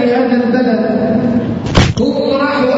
في هذا البلد. تطرح أمام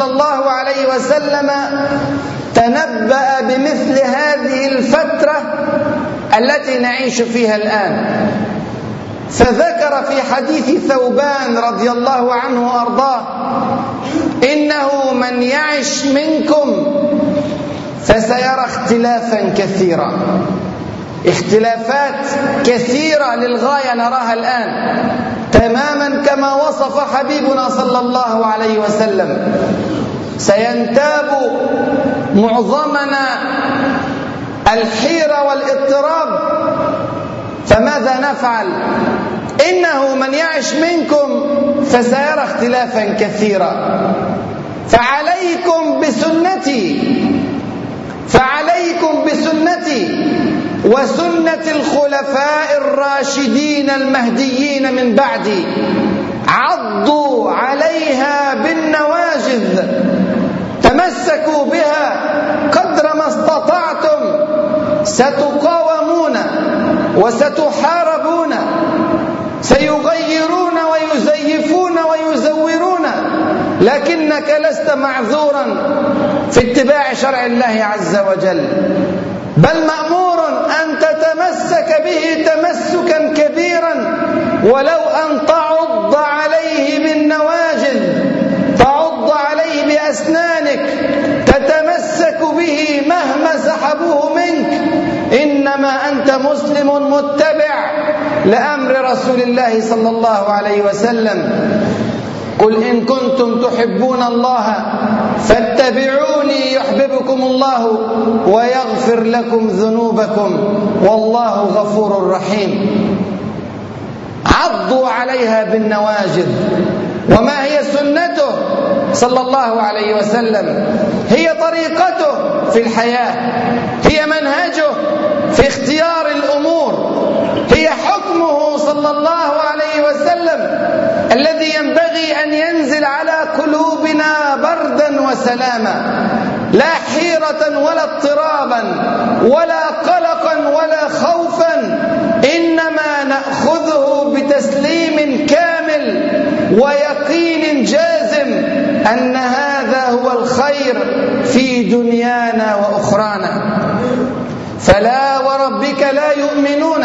صلى الله عليه وسلم تنبأ بمثل هذه الفترة التي نعيش فيها الآن. فذكر في حديث ثوبان رضي الله عنه وأرضاه إنه من يعش منكم فسيرى اختلافا كثيرا. اختلافات كثيرة للغاية نراها الآن. تماما كما وصف حبيبنا صلى الله عليه وسلم. سينتاب معظمنا الحيرة والاضطراب. فماذا نفعل؟ إنه من يعش منكم فسيرى اختلافا كثيرا. فعليكم بسنتي. فعليكم بسنتي. وسنة الخلفاء الراشدين المهديين من بعدي عضوا عليها بالنواجذ تمسكوا بها قدر ما استطعتم ستقاومون وستحاربون سيغيرون ويزيفون ويزورون لكنك لست معذورا في اتباع شرع الله عز وجل بل مأمور أن تتمسك به تمسكا كبيرا ولو أن تعض عليه بالنواجذ تعض عليه بأسنانك تتمسك به مهما سحبوه منك. إنما أنت مسلم متبع لأمر رسول الله صلى الله عليه وسلم. قل إن كنتم تحبون الله فاتبعوني يحببكم الله ويغفر لكم ذنوبكم والله غفور رحيم. عضوا عليها بالنواجذ. وما هي سنته صلى الله عليه وسلم؟ هي طريقته في الحياة هي منهجه في اختيار الأمور هي حكمه صلى الله الذي ينبغي أن ينزل على قلوبنا بردا وسلاما لا حيرة ولا اضطرابا ولا قلقا ولا خوفا إنما نأخذه بتسليم كامل ويقين جازم أن هذا هو الخير في دنيانا وأخرانا. فلا وربك لا يؤمنون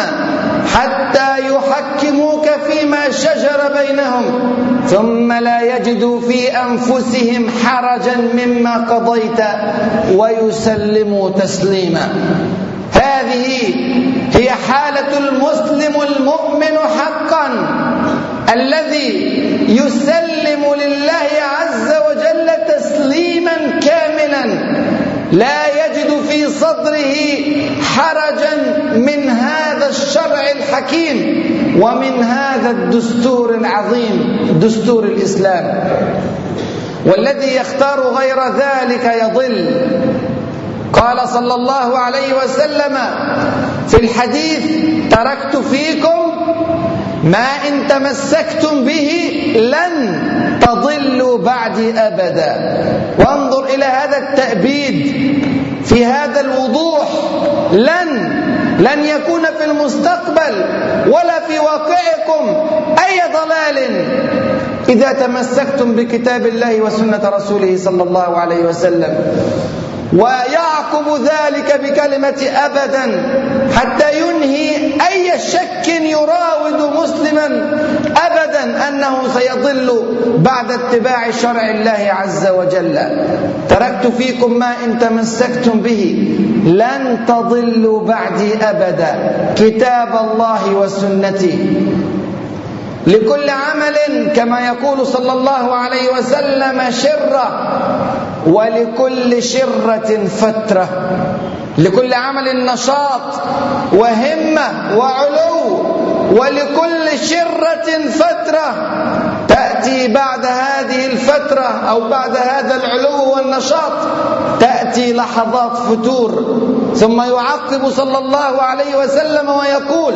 حتى يحكموك فيما شجر بينهم ثم لا يجدوا في أنفسهم حرجا مما قضيت ويسلموا تسليما. هذه هي حالة المسلم المؤمن حقا الذي يسلم لله عز وجل تسليما كاملا. لا يجد في صدره حرجا من هذا الشرع الحكيم ومن هذا الدستور العظيم دستور الإسلام. والذي يختار غير ذلك يضل. قال صلى الله عليه وسلم في الحديث تركت فيكم ما إن تمسكتم به لن تضلوا بعدي أبدا. وانظر إلى هذا التأبيد في هذا الوضوح. لن لن يكون في المستقبل ولا في واقعكم أي ضلال. إذا تمسكتم بكتاب الله وسنة رسوله صلى الله عليه وسلم. ويعقب ذلك بكلمة أبدا حتى ينهي أي شك يراد يظنا أبدا أنه سيضل بعد اتباع شرع الله عز وجل. تركت فيكم ما إن تمسكتم به. لن تضلوا بعدي أبدا. كتاب الله وسنتي. لكل عمل كما يقول صلى الله عليه وسلم شرة ولكل شرة فترة. لكل عمل نشاط وهمة وعلو ولكل شرة فترة. تأتي بعد هذه الفترة أو بعد هذا العلو والنشاط تأتي لحظات فتور. ثم يعقب صلى الله عليه وسلم ويقول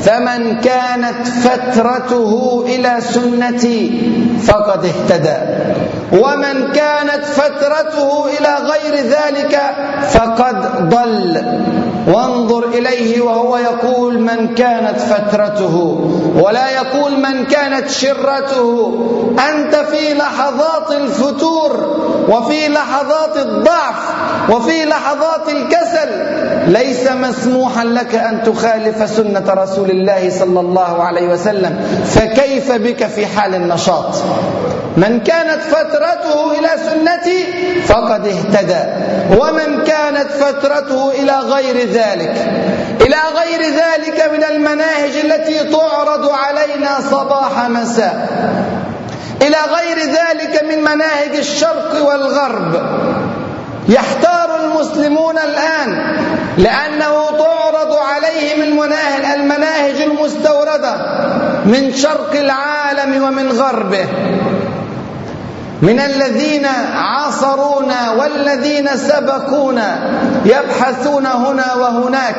فمن كانت فترته إلى سنتي فقد اهتدى. ومن كانت فترته إلى غير ذلك فقد ضل. وانظر إليه وهو يقول من كانت فترته ولا يقول من كانت شرته. أنت في لحظات الفتور وفي لحظات الضعف وفي لحظات الكسل. ليس مسموحا لك أن تخالف سنة رسول الله صلى الله عليه وسلم. فكيف بك في حال النشاط؟ من كانت فترته إلى سنتي فقد اهتدى. ومن كانت فترته إلى غير ذلك. إلى غير ذلك من المناهج التي تعرض علينا صباح مساء. إلى غير ذلك من مناهج الشرق والغرب. يحتار المسلمون الآن لأنه تعرض عليهم المناهج المستوردة من شرق العالم ومن غربه. من الذين عاصرونا والذين سبقونا يبحثون هنا وهناك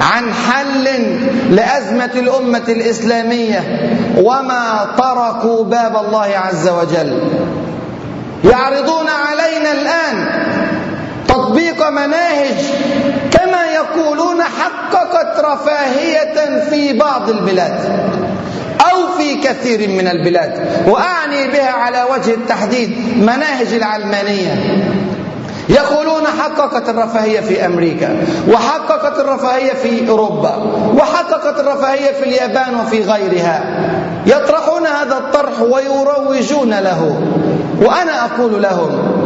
عن حل لأزمة الأمة الإسلامية وما طرقوا باب الله عز وجل. يعرضون علينا الآن تطبيق مناهج كما يقولون حققت رفاهية في بعض البلاد. أو في كثير من البلاد وأعني بها على وجه التحديد مناهج العلمانية. يقولون حققت الرفاهية في أمريكا وحققت الرفاهية في أوروبا وحققت الرفاهية في اليابان وفي غيرها. يطرحون هذا الطرح ويروجون له. وأنا أقول لهم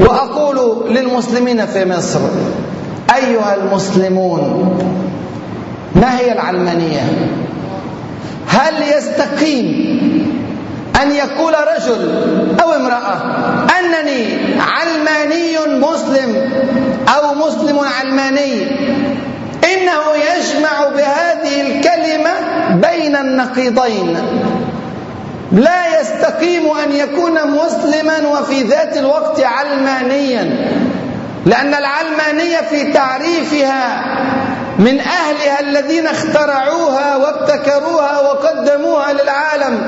وأقول للمسلمين في مصر أيها المسلمون ما هي العلمانية هل يستقيم أن يقول رجل أو امرأة أنني علماني مسلم أو مسلم علماني؟ إنه يجمع بهذه الكلمة بين النقيضين. لا يستقيم أن يكون مسلما وفي ذات الوقت علمانيا لأن العلمانية في تعريفها من أهلها الذين اخترعوها وابتكروها وقدموها للعالم.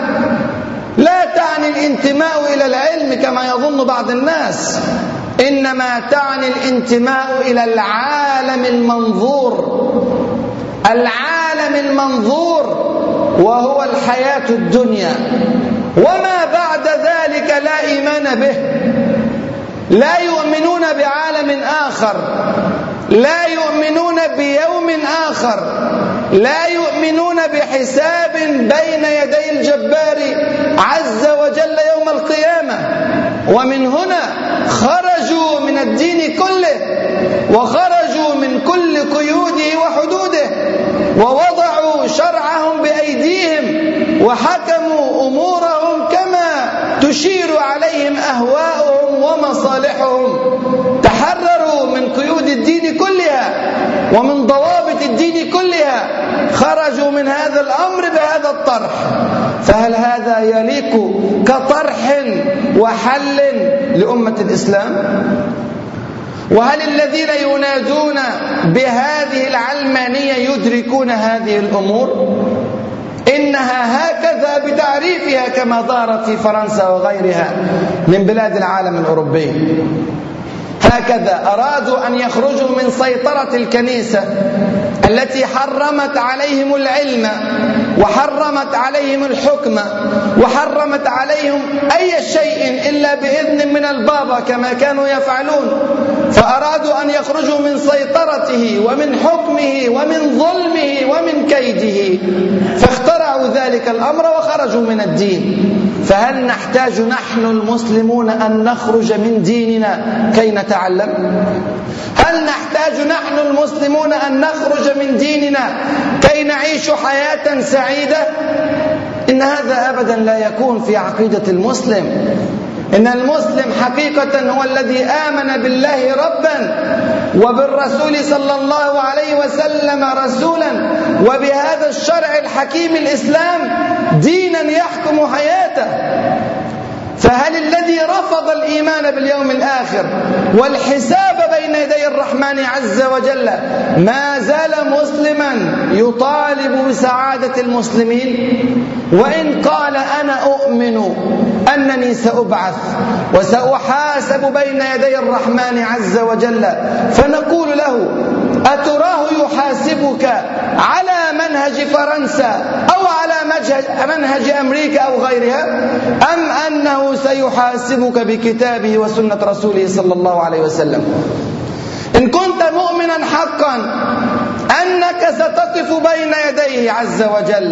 لا تعني الانتماء إلى العلم كما يظن بعض الناس. إنما تعني الانتماء إلى العالم المنظور. العالم المنظور وهو الحياة الدنيا. وما بعد ذلك لا إيمان به. لا يؤمنون بعالم آخر. لا يؤمنون بيوم آخر. لا يؤمنون بحساب بين يدي الجبار عز وجل يوم القيامة. ومن هنا خرجوا من الدين كله وخرجوا من كل قيوده وحدوده ووضعوا ومن ضوابط الدين كلها خرجوا من هذا الأمر بهذا الطرح فهل هذا يليق كطرح وحل لأمة الإسلام؟ وهل الذين ينادون بهذه العلمانية يدركون هذه الأمور؟ إنها هكذا بتعريفها كما ظهرت في فرنسا وغيرها من بلاد العالم الأوروبي هكذا أرادوا أن يخرجوا من سيطرة الكنيسة التي حرمت عليهم العلم وحرمت عليهم الحكم وحرمت عليهم أي شيء إلا بإذن من البابا كما كانوا يفعلون. فأرادوا أن يخرجوا من سيطرته ومن حكمه ومن ظلمه ومن كيده. فاخترعوا ذلك الأمر وخرجوا من الدين. فهل نحتاج نحن المسلمون أن نخرج من ديننا كي نتعلم؟ هل نحتاج نحن المسلمون أن نخرج من ديننا كي نعيش حياة سعيدة. إن هذا أبدا لا يكون في عقيدة المسلم. إن المسلم حقيقة هو الذي آمن بالله ربا وبالرسول صلى الله عليه وسلم رسولا. وبهذا الشرع الحكيم الإسلام دينا يحكم حياته. فهل الذي رفض الإيمان باليوم الآخر والحساب بين يدي الرحمن عز وجل ما زال مسلما يطالب بسعادة المسلمين؟ وإن قال أنا أؤمن أنني سأبعث وسأحاسب بين يدي الرحمن عز وجل فنقول له أتراه يحاسبك على منهج فرنسا أو على منهج أمريكا أو غيرها؟ أم أنه سيحاسبك بكتابه وسنة رسوله صلى الله عليه وسلم؟ إن كنت مؤمنا حقا أنك ستقف بين يديه عز وجل.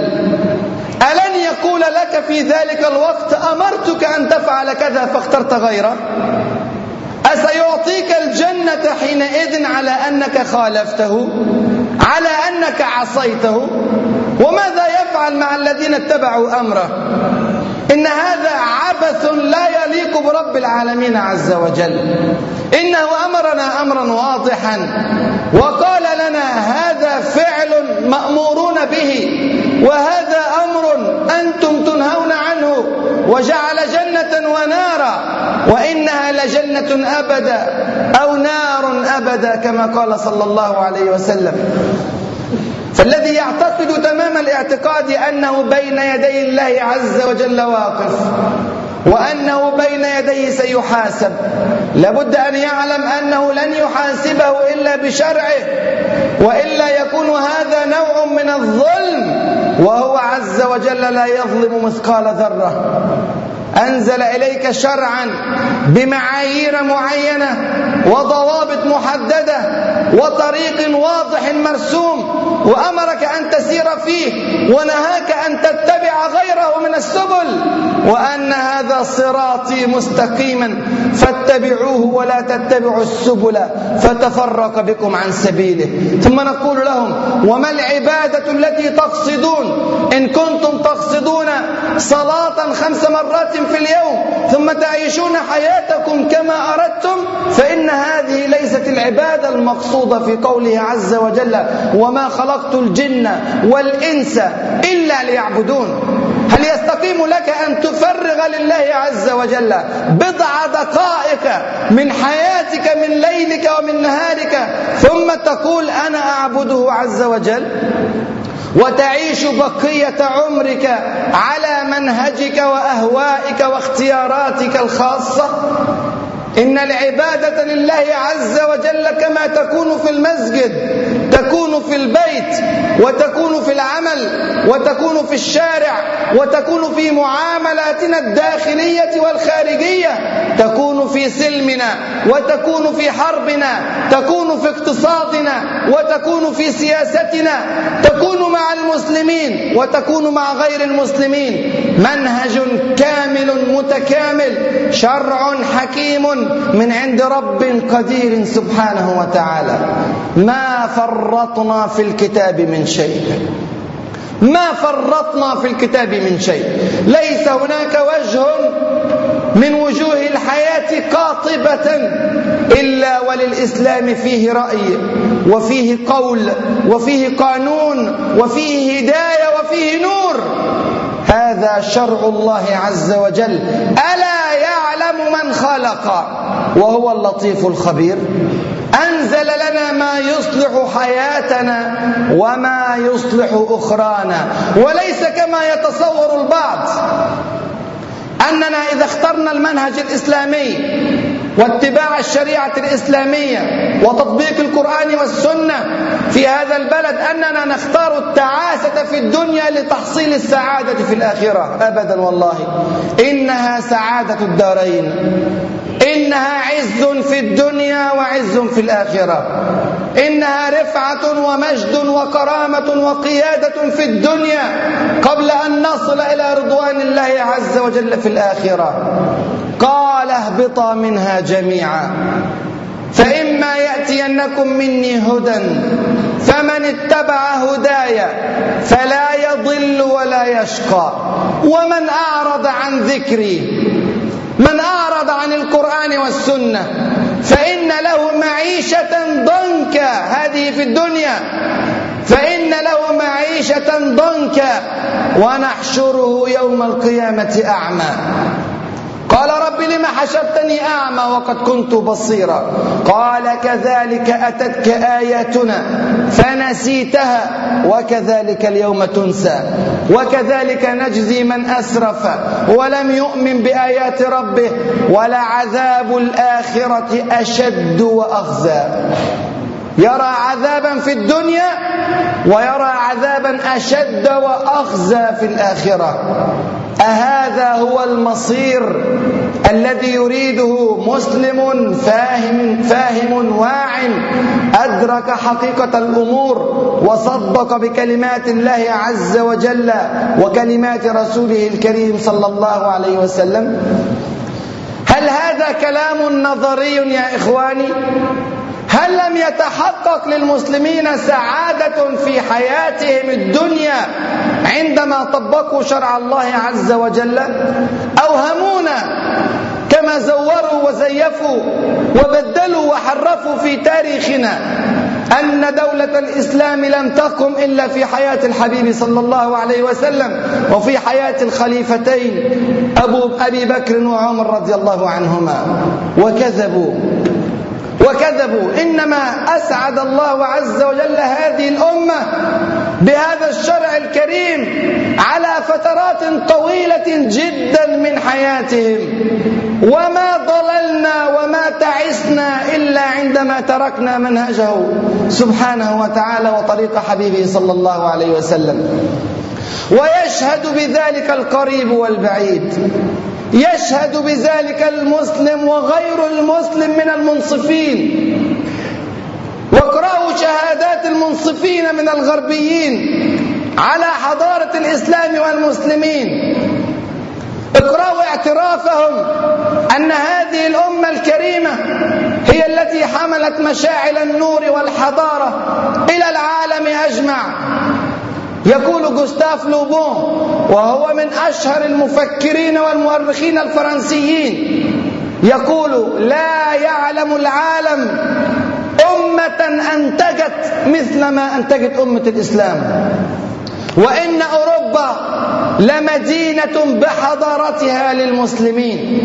ألن يقول لك في ذلك الوقت أمرتك أن تفعل كذا فاخترت غيره أسيعطيك الجنة حينئذ على أنك خالفته على أنك عصيته؟ وماذا يفعل مع الذين اتبعوا أمره؟ إن هذا عبث لا يليق برب العالمين عز وجل. إنه أمرنا أمرا واضحا. وقال لنا هذا فعل مأمورون به وهذا أمر أنتم تنهون عنه وجعل جنة ونارا وإنها لجنة أبدا أو نار أبدا كما قال صلى الله عليه وسلم. فالذي يعتقد تمام الاعتقاد أنه بين يدي الله عز وجل واقف. وأنه بين يديه سيحاسب. لابد أن يعلم أنه لن يحاسبه إلا بشرعه وإلا يكون هذا نوع من الظلم وهو عز وجل لا يظلم مثقال ذرة. أنزل إليك شرعا بمعايير معينة وضوابط محددة وطريق واضح مرسوم وأمرك أن تسير فيه. ونهاك أن تتبع غيره من السبل وأن هذا صراطي مستقيما. فاتبعوه ولا تتبعوا السبل فتفرق بكم عن سبيله. ثم نقول لهم وما العبادة التي تقصدون؟ إن كنتم تقصدون صلاة خمس مرات في اليوم ثم تعيشون حياتكم كما أردتم فإن هذه ليست العبادة المقصودة في قوله عز وجل وما خلقت الجن والإنس إلا ليعبدون. هل يستقيم لك أن تفرغ لله عز وجل بضع دقائق من حياتك من ليلك ومن نهارك ثم تقول أنا أعبده عز وجل؟ وتعيش بقية عمرك على منهجك وأهوائك واختياراتك الخاصة؟ إن العبادة لله عز وجل كما تكون في المسجد تكون في البيت وتكون في العمل وتكون في الشارع وتكون في معاملاتنا الداخلية والخارجية. تكون في سلمنا وتكون في حربنا تكون في اقتصادنا وتكون في سياستنا. تكون مع المسلمين وتكون مع غير المسلمين. منهج كامل متكامل شرع حكيم من عند رب قدير سبحانه وتعالى. ما فرطنا في الكتاب من شيء. ما فرطنا في الكتاب من شيء. ليس هناك وجه من وجوه الحياة قاطبة إلا وللإسلام فيه رأي وفيه قول وفيه قانون وفيه هداية وفيه نور. هذا شرع الله عز وجل. ألا يعلم من خلق؟ وهو اللطيف الخبير. أنزل لنا ما يصلح حياتنا وما يصلح أخرانا. وليس كما يتصور البعض أننا إذا اخترنا المنهج الإسلامي واتباع الشريعة الإسلامية وتطبيق القرآن والسنة في هذا البلد أننا نختار التعاسة في الدنيا لتحصيل السعادة في الآخرة. أبدا والله. إنها سعادة الدارين. إنها عز في الدنيا وعز في الآخرة. إنها رفعة ومجد وكرامة وقيادة في الدنيا قبل أن نصل إلى رضوان الله عز وجل في الآخرة. قال اهبطا منها جميعا. فإما يأتينكم مني هدى فمن اتبع هداي فلا يضل ولا يشقى. ومن أعرض عن ذكري من أعرض عن القرآن والسنة فإن له معيشة ضنكا. هذه في الدنيا. فإن له معيشة ضنكا. ونحشره يوم القيامة أعمى. قال رب لم حشرتني أعمى وقد كنت بصيرا؟ قال كذلك أتتك آياتنا فنسيتها وكذلك اليوم تنسى. وكذلك نجزي من أسرف. ولم يؤمن بآيات ربه ولعذاب الآخرة أشد وأخزى. يرى عذابا في الدنيا ويرى عذابا أشد وأخزى في الآخرة. أهذا هو المصير الذي يريده مسلم فاهم فاهم واع أدرك حقيقة الأمور وصدق بكلمات الله عز وجل وكلمات رسوله الكريم صلى الله عليه وسلم. هل هذا كلام نظري يا إخواني؟ هل لم يتحقق للمسلمين سعادة في حياتهم الدنيا عندما طبقوا شرع الله عز وجل؟ أوهمونا كما زوروا وزيفوا وبدلوا وحرفوا في تاريخنا أن دولة الإسلام لم تقم إلا في حياة الحبيب صلى الله عليه وسلم وفي حياة الخليفتين أبو أبي بكر وعمر رضي الله عنهما. وكذبوا. وكذبوا. إنما أسعد الله عز وجل هذه الأمة بهذا الشرع الكريم على فترات طويلة جدا من حياتهم. وما ضللنا وما تعسنا إلا عندما تركنا منهجه سبحانه وتعالى وطريق حبيبه صلى الله عليه وسلم. ويشهد بذلك القريب والبعيد. يشهد بذلك المسلم وغير المسلم من المنصفين. واقرأوا شهادات المنصفين من الغربيين على حضارة الإسلام والمسلمين. اقرأوا اعترافهم أن هذه الأمة الكريمة هي التي حملت مشاعل النور والحضارة إلى العالم أجمع. يقول جوستاف لوبون وهو من أشهر المفكرين والمؤرخين الفرنسيين يقول لا يعلم العالم أمة أنتجت مثل ما أنتجت أمة الإسلام وإن أوروبا لمدينة بحضارتها للمسلمين.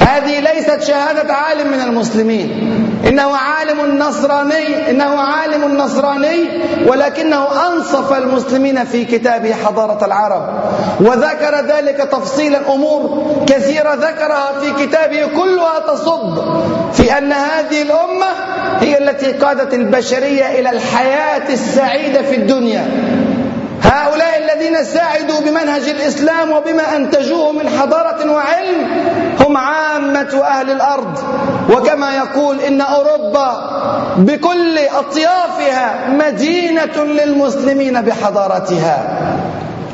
هذه ليست شهادة عالم من المسلمين. إنه عالم نصراني إنه عالم نصراني ولكنه أنصف المسلمين في كتابه حضارة العرب. وذكر ذلك تفصيلا أمور كثيرة ذكرها في كتابه كلها تصب في أن هذه الأمة هي التي قادت البشرية إلى الحياة السعيدة في الدنيا. هؤلاء الذين ساعدوا بمنهج الإسلام وبما أنتجوه من حضارة وعلم هم عامة أهل الأرض. وكما يقول إن أوروبا بكل أطيافها مدينة للمسلمين بحضارتها.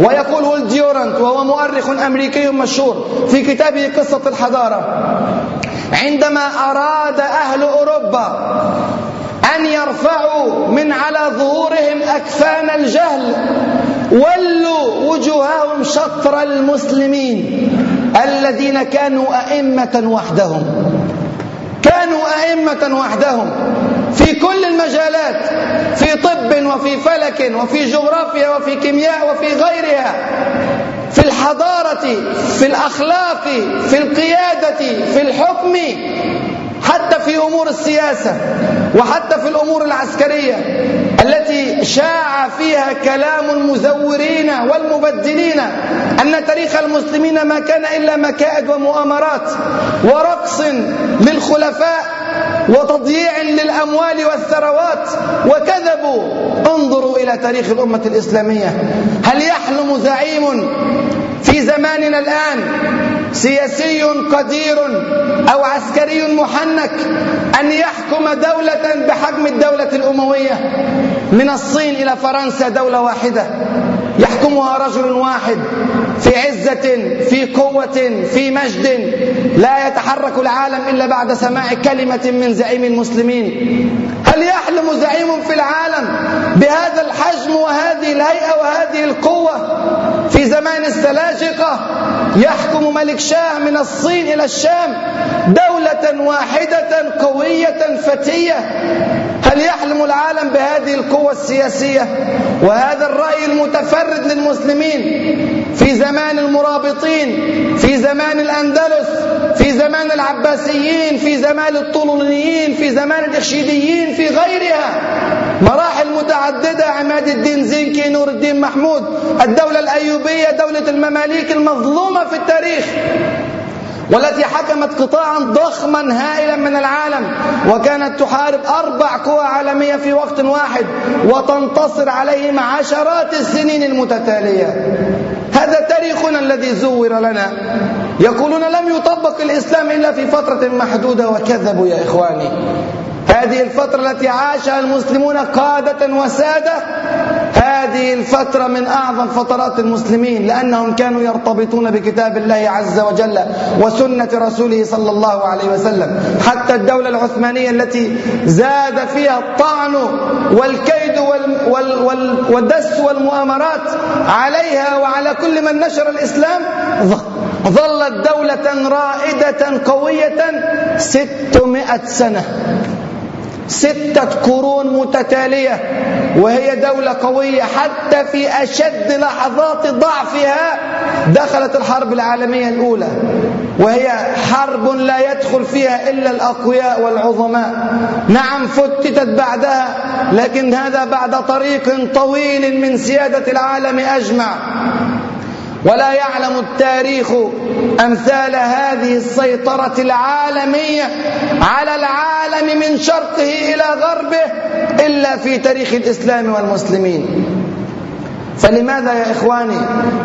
ويقول ولديورانت وهو مؤرخ أمريكي مشهور في كتابه قصة الحضارة عندما أراد أهل أوروبا أن يرفعوا من على ظهورهم أكفان الجهل ولوا وجوههم شطر المسلمين الذين كانوا أئمة وحدهم. كانوا أئمة وحدهم في كل المجالات في طب وفي فلك وفي جغرافيا وفي كيمياء وفي غيرها في الحضارة في الأخلاق في القيادة في الحكم في أمور السياسة وحتى في الأمور العسكرية التي شاع فيها كلام المزورين والمبدلين أن تاريخ المسلمين ما كان إلا مكائد ومؤامرات ورقص للخلفاء وتضييع للأموال والثروات وكذبوا انظروا إلى تاريخ الأمة الإسلامية. هل يحلم زعيم في زماننا الآن سياسي قدير أو عسكري محنك أن يحكم دولة بحجم الدولة الأموية. من الصين إلى فرنسا دولة واحدة. يحكمها رجل واحد في عزة في قوة في مجد. لا يتحرك العالم إلا بعد سماع كلمة من زعيم المسلمين. هل يحلم زعيم في العالم بهذا الحجم وهذه الهيئة وهذه القوة؟ زمان السلاجقة يحكم ملك شاه من الصين إلى الشام دولة واحدة قوية فتية. هل يحلم العالم بهذه القوة السياسية؟ وهذا الرأي المتفرد للمسلمين في زمان المرابطين في زمان الأندلس في زمان العباسيين في زمان الطولونيين في زمان الإخشيديين في غيرها. مراحل متعددة عماد الدين زنكي نور الدين محمود الدولة الأيوبية دولة المماليك المظلومة في التاريخ والتي حكمت قطاعا ضخما هائلا من العالم وكانت تحارب أربع قوى عالمية في وقت واحد وتنتصر عليهم عشرات السنين المتتالية. هذا تاريخنا الذي زور لنا. يقولون لم يطبق الإسلام إلا في فترة محدودة وكذبوا يا إخواني. هذه الفترة التي عاشها المسلمون قادة وسادة هذه الفترة من أعظم فترات المسلمين لأنهم كانوا يرتبطون بكتاب الله عز وجل وسنة رسوله صلى الله عليه وسلم. حتى الدولة العثمانية التي زاد فيها الطعن والكيد والدس والمؤامرات عليها وعلى كل من نشر الإسلام ظلت دولة رائدة قوية ستمائة سنة. ستة قرون متتالية وهي دولة قوية حتى في أشد لحظات ضعفها دخلت الحرب العالمية الأولى وهي حرب لا يدخل فيها إلا الأقوياء والعظماء. نعم فتتت بعدها لكن هذا بعد طريق طويل من سيادة العالم أجمع. ولا يعلم التاريخ أمثال هذه السيطرة العالمية على العالم من شرقه إلى غربه إلا في تاريخ الإسلام والمسلمين. فلماذا يا إخواني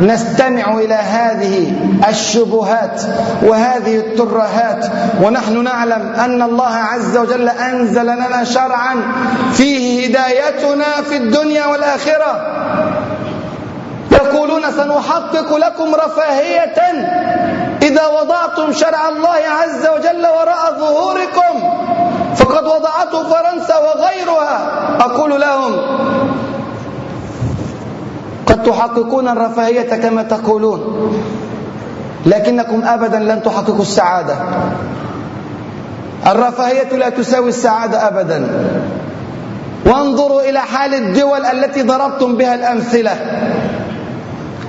نستمع إلى هذه الشبهات وهذه الترهات؟ ونحن نعلم أن الله عز وجل أنزل لنا شرعا فيه هدايتنا في الدنيا والآخرة. يقولون سنحقق لكم رفاهية إذا وضعتم شرع الله عز وجل وراء ظهوركم. فقد وضعته فرنسا وغيرها. أقول لهم قد تحققون الرفاهية كما تقولون لكنكم أبدا لن تحققوا السعادة. الرفاهية لا تساوي السعادة أبدا. وانظروا إلى حال الدول التي ضربتم بها الأمثلة.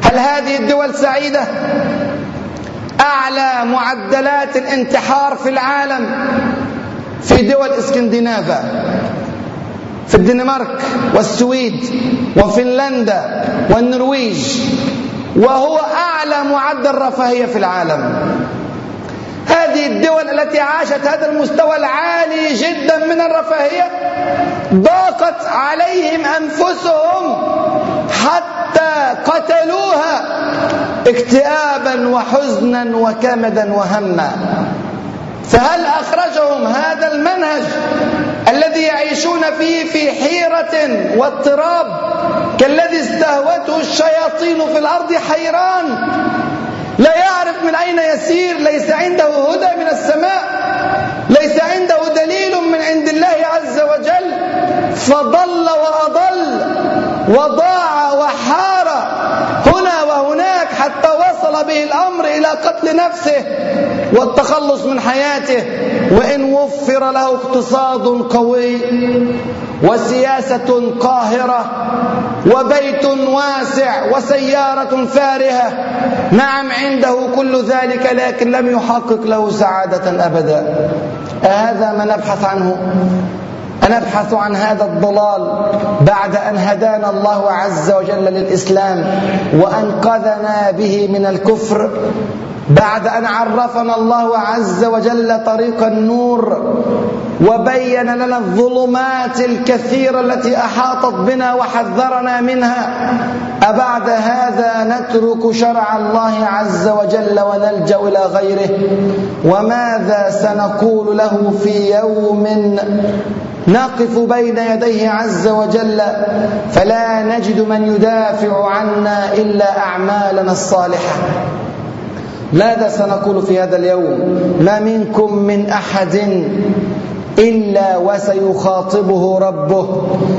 هل هذه الدول سعيدة؟ أعلى معدلات الانتحار في العالم في دول اسكندنافا في الدنمارك والسويد وفنلندا والنرويج وهو أعلى معدل رفاهية في العالم. هذه الدول التي عاشت هذا المستوى العالي جدا من الرفاهية ضاقت عليهم أنفسهم حتى قتلوها اكتئابا وحزنا وكمدا وهما. فهل أخرجهم هذا المنهج الذي يعيشون فيه في حيرة واضطراب كالذي استهوته الشياطين في الأرض حيران؟ لا يعرف من أين يسير ليس عنده هدى من السماء ليس عنده دليل من عند الله عز وجل فضل وأضل. وضاع وحار هنا وهناك حتى وصل به الأمر إلى قتل نفسه والتخلص من حياته وإن وفر له اقتصاد قوي وسياسة قاهرة وبيت واسع وسيارة فارهة. نعم عنده كل ذلك لكن لم يحقق له سعادة أبدا. أهذا ما نبحث عنه. أنبحث عن هذا الضلال بعد أن هدانا الله عز وجل للإسلام وأنقذنا به من الكفر بعد أن عرفنا الله عز وجل طريق النور وبين لنا الظلمات الكثيرة التي أحاطت بنا وحذرنا منها. أبعد هذا نترك شرع الله عز وجل ونلجأ إلى غيره. وماذا سنقول له في يوم نقف بين يديه عز وجل؟ فلا نجد من يدافع عنا إلا أعمالنا الصالحة. ماذا سنقول في هذا اليوم؟ ما منكم من أحد إلا وسيخاطبه ربه.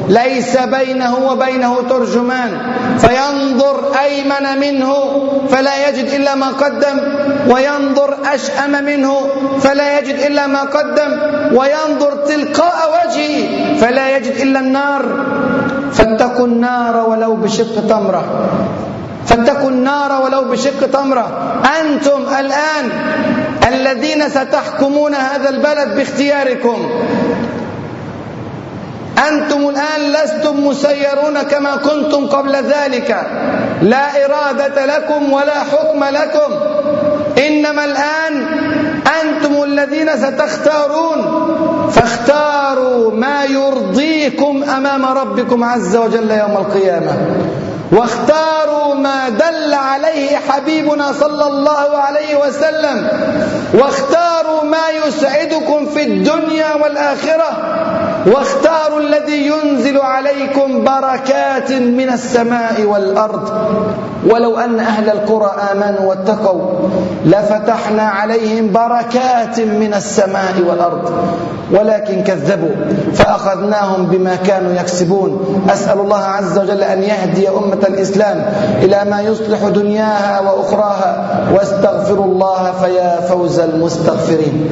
ليس بينه وبينه ترجمان. فينظر أيمن منه فلا يجد إلا ما قدم. وينظر أشأم منه فلا يجد إلا ما قدم. وينظر تلقاء وجهه فلا يجد إلا النار. فاتقوا النار ولو بشق تمرة. فاتقوا النار ولو بشق تمرة. أنتم الآن الذين ستحكمون هذا البلد باختياركم. أنتم الآن لستم مسيرون كما كنتم قبل ذلك. لا إرادة لكم ولا حكم لكم. إنما الآن أنتم الذين ستختارون. فاختاروا ما يرضيكم أمام ربكم عز وجل يوم القيامة. واختاروا ما دل عليه حبيبنا صلى الله عليه وسلم واختاروا ما يسعدكم في الدنيا والآخرة واختاروا الذي ينزل عليكم بركات من السماء والأرض. ولو أن أهل القرى آمنوا واتقوا لفتحنا عليهم بركات من السماء والأرض. ولكن كذبوا فأخذناهم بما كانوا يكسبون. أسأل الله عز وجل أن يهدي أمة الإسلام إلى ما يصلح دنياها وأخراها. واستغفر الله فيا فوز المستغفرين.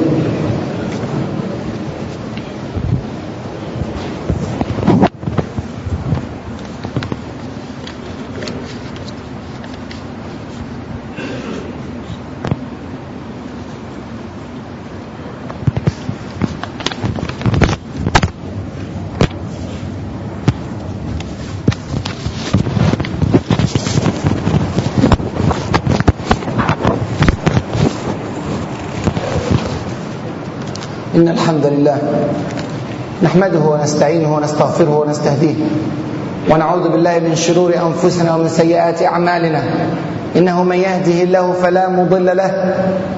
إن الحمد لله نحمده ونستعينه ونستغفره ونستهديه ونعوذ بالله من شرور أنفسنا ومن سيئات أعمالنا. إنه من يهده الله فلا مضل له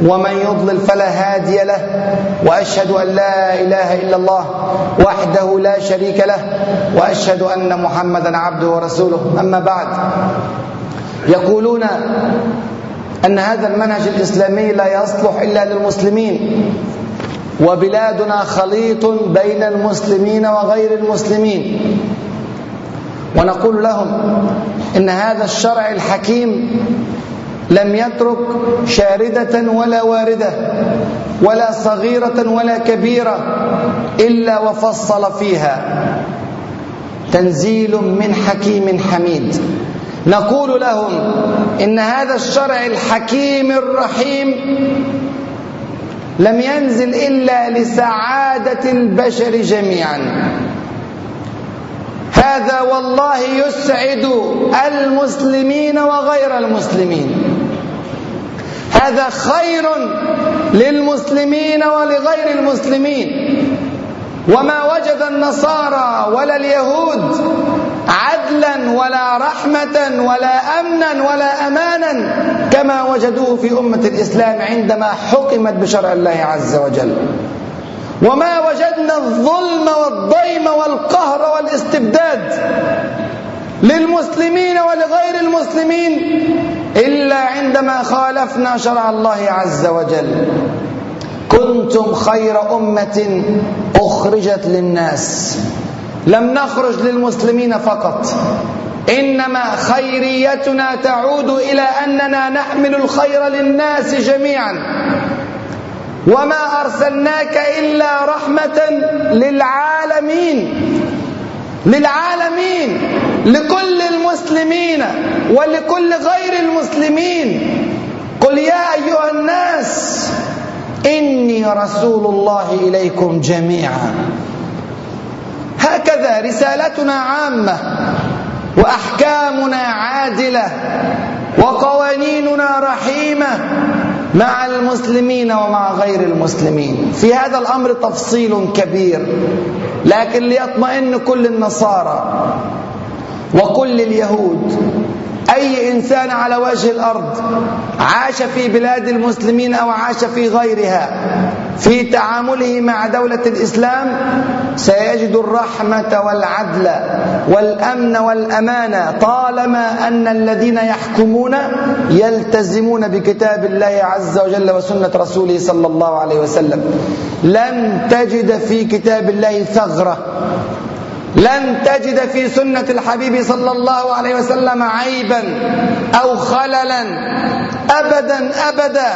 ومن يضلل فلا هادي له. وأشهد أن لا إله إلا الله وحده لا شريك له. وأشهد أن محمدا عبده ورسوله. أما بعد يقولون أن هذا المنهج الإسلامي لا يصلح إلا للمسلمين. وبلادنا خليط بين المسلمين وغير المسلمين. ونقول لهم إن هذا الشرع الحكيم لم يترك شاردة ولا واردة ولا صغيرة ولا كبيرة إلا وفصل فيها. تنزيل من حكيم حميد. نقول لهم إن هذا الشرع الحكيم الرحيم لم ينزل إلا لسعادة البشر جميعا. هذا والله يسعد المسلمين وغير المسلمين. هذا خير للمسلمين ولغير المسلمين. وما وجد النصارى ولا اليهود عدلا ولا رحمة ولا أمنا ولا أمانا كما وجدوه في أمة الإسلام عندما حكمت بشرع الله عز وجل. وما وجدنا الظلم والضيم والقهر والاستبداد للمسلمين ولغير المسلمين إلا عندما خالفنا شرع الله عز وجل. كنتم خير أمة أخرجت للناس. لم نخرج للمسلمين فقط. إنما خيريتنا تعود إلى أننا نحمل الخير للناس جميعا. وما أرسلناك إلا رحمة للعالمين. للعالمين. لكل المسلمين ولكل غير المسلمين. قل يا أيها الناس إني رسول الله إليكم جميعا. رسالتنا عامة وأحكامنا عادلة وقوانيننا رحيمة مع المسلمين ومع غير المسلمين. في هذا الأمر تفصيل كبير لكن ليطمئن كل النصارى وكل اليهود. أي إنسان على وجه الأرض عاش في بلاد المسلمين أو عاش في غيرها في تعامله مع دولة الإسلام سيجد الرحمة والعدل والأمن والأمانة طالما أن الذين يحكمون يلتزمون بكتاب الله عز وجل وسنة رسوله صلى الله عليه وسلم. لن تجد في كتاب الله ثغرة. لن تجد في سنة الحبيب صلى الله عليه وسلم عيبا أو خللا. أبدا أبدا.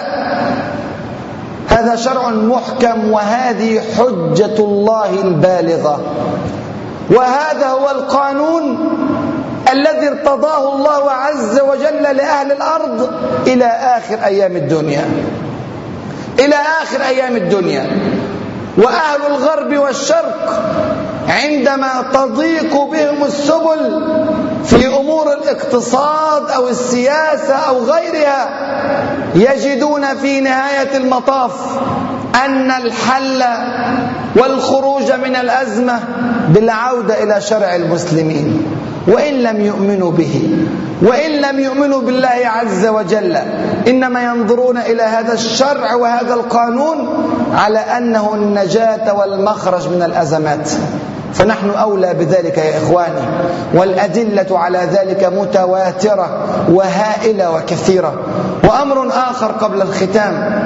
هذا شرع محكم وهذه حجة الله البالغة. وهذا هو القانون الذي ارتضاه الله عز وجل لأهل الأرض إلى آخر أيام الدنيا. إلى آخر أيام الدنيا. وأهل الغرب والشرق عندما تضيق بهم السبل في أمور الاقتصاد أو السياسة أو غيرها يجدون في نهاية المطاف أن الحل والخروج من الأزمة بالعودة إلى شرع المسلمين وإن لم يؤمنوا به وإن لم يؤمنوا بالله عز وجل. إنما ينظرون إلى هذا الشرع وهذا القانون على أنه النجاة والمخرج من الأزمات. فنحن أولى بذلك يا إخواني والأدلة على ذلك متواترة وهائلة وكثيرة. وأمر آخر قبل الختام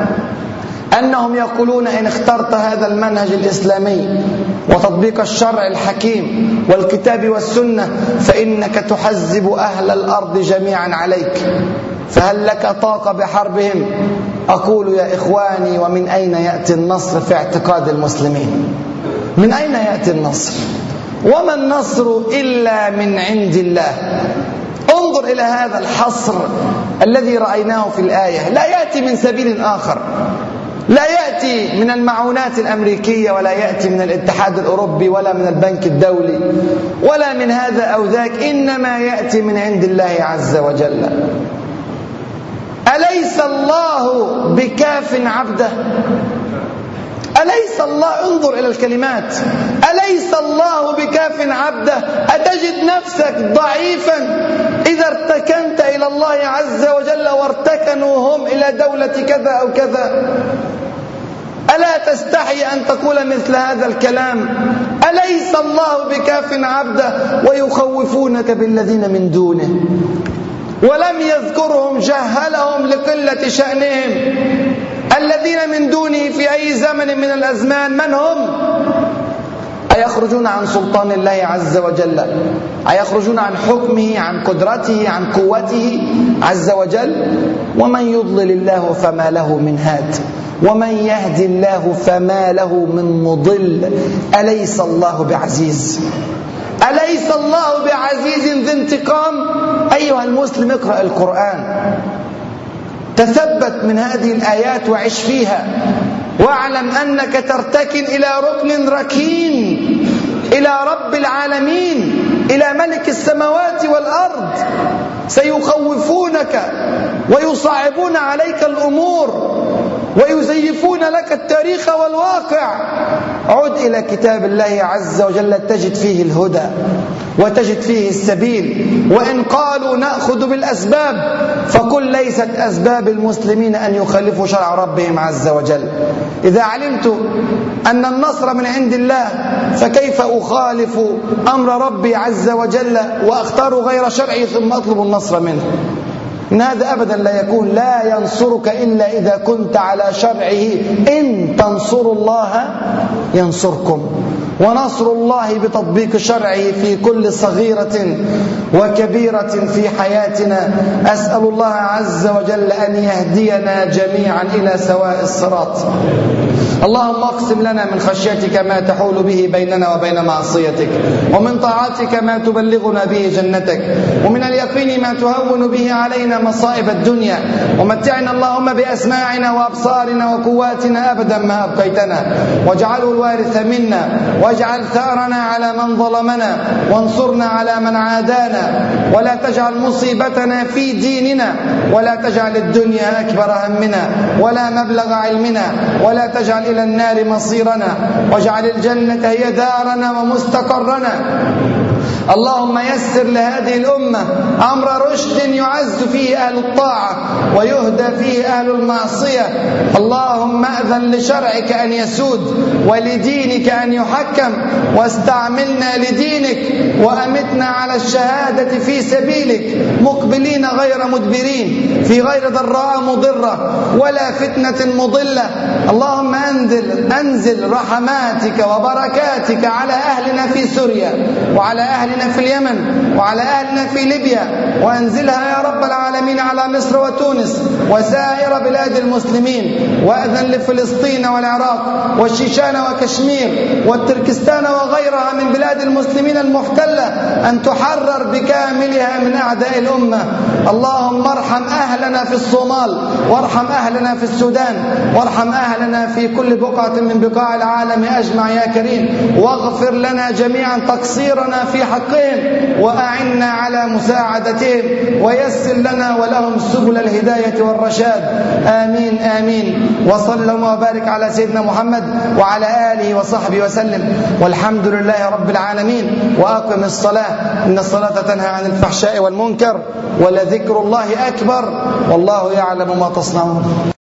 أنهم يقولون إن اخترت هذا المنهج الإسلامي وتطبيق الشرع الحكيم والكتاب والسنة فإنك تحزب أهل الأرض جميعا عليك. فهل لك طاقة بحربهم؟ أقول يا إخواني ومن أين يأتي النصر في اعتقاد المسلمين؟ من أين يأتي النصر؟ وما النصر إلا من عند الله. انظر إلى هذا الحصر الذي رأيناه في الآية. لا يأتي من سبيل آخر. لا يأتي من المعونات الأمريكية ولا يأتي من الاتحاد الأوروبي ولا من البنك الدولي ولا من هذا أو ذاك. إنما يأتي من عند الله عز وجل. أليس الله بكاف عبده؟ أليس الله انظر إلى الكلمات. أليس الله بكاف عبده؟ أتجد نفسك ضعيفا؟ إذا ارتكنت إلى الله عز وجل وارتكنوا هم إلى دولة كذا أو كذا. ألا تستحي أن تقول مثل هذا الكلام؟ أليس الله بكاف عبده ويخوفونك بالذين من دونه؟ ولم يذكرهم جهلهم لقلة شأنهم. الذين من دونه في أي زمن من الأزمان من هم؟ أيخرجون عن سلطان الله عز وجل؟ أيخرجون عن حكمه عن قدرته عن قوته عز وجل؟ ومن يضلل الله فما له من هاد. ومن يهدي الله فما له من مضل. أليس الله بعزيز؟ أليس الله بعزيز ذي انتقام؟ أيها المسلم اقرأ القرآن. تثبت من هذه الآيات وعش فيها. واعلم أنك ترتكن إلى ركن ركين إلى رب العالمين إلى ملك السماوات والأرض. سيخوفونك ويصعبون عليك الأمور ويزيفون لك التاريخ والواقع. عد إلى كتاب الله عز وجل تجد فيه الهدى وتجد فيه السبيل. وإن قالوا نأخذ بالأسباب فقل ليست أسباب المسلمين أن يخالفوا شرع ربهم عز وجل. إذا علمت أن النصر من عند الله فكيف أخالف أمر ربي عز وجل وأختار غير شرعي ثم أطلب النصر منه؟ إن هذا أبدا لا يكون لا ينصرك إلا إذا كنت على شرعه. إن تنصروا الله ينصركم. ونصر الله بتطبيق شرعه في كل صغيرة وكبيرة في حياتنا. أسأل الله عز وجل أن يهدينا جميعا إلى سواء الصراط. اللهم اقسم لنا من خشيتك ما تحول به بيننا وبين معصيتك ومن طاعتك ما تبلغنا به جنتك ومن اليقين ما تهون به علينا مصائب الدنيا. ومتعنا اللهم بأسماعنا وأبصارنا وقواتنا أبدا ما أبقيتنا. واجعله الوارث منا واجعل ثأرنا على من ظلمنا وانصرنا على من عادانا. ولا تجعل مصيبتنا في ديننا ولا تجعل الدنيا أكبر همنا ولا مبلغ علمنا ولا تجعل إلى النار مصيرنا واجعل الجنة هي دارنا ومستقرنا. اللهم يسر لهذه الأمة أمر رشد يعز فيه أهل الطاعة ويهدى فيه أهل المعصية. اللهم أذن لشرعك أن يسود ولدينك أن يحكم. واستعملنا لدينك وأمتنا على الشهادة في سبيلك. مقبلين غير مدبرين. في غير ضراء مضرة ولا فتنة مضلة. اللهم أنزل أنزل رحماتك وبركاتك على أهلنا في سوريا وعلى أهلنا في اليمن وعلى أهلنا في ليبيا وأنزلها يا رب العالمين على مصر وتونس وسائر بلاد المسلمين وأذن لفلسطين والعراق والشيشان وكشمير والتركستان وغيرها من بلاد المسلمين المحتلة أن تحرر بكاملها من أعداء الأمة. اللهم ارحم أهلنا في الصومال وارحم أهلنا في السودان وارحم أهلنا في كل بقعة من بقاع العالم أجمع يا كريم. واغفر لنا جميعا تقصيرنا في حقهم وأعنا على مساعدتهم ويسر لنا ولهم سبل الهداية والرشاد. آمين آمين. وصلى اللهم وبارك على سيدنا محمد وعلى آله وصحبه وسلم. والحمد لله رب العالمين. وأقم الصلاة. إن الصلاة تنهى عن الفحشاء والمنكر. ولذكر الله أكبر. والله يعلم ما تصنعون.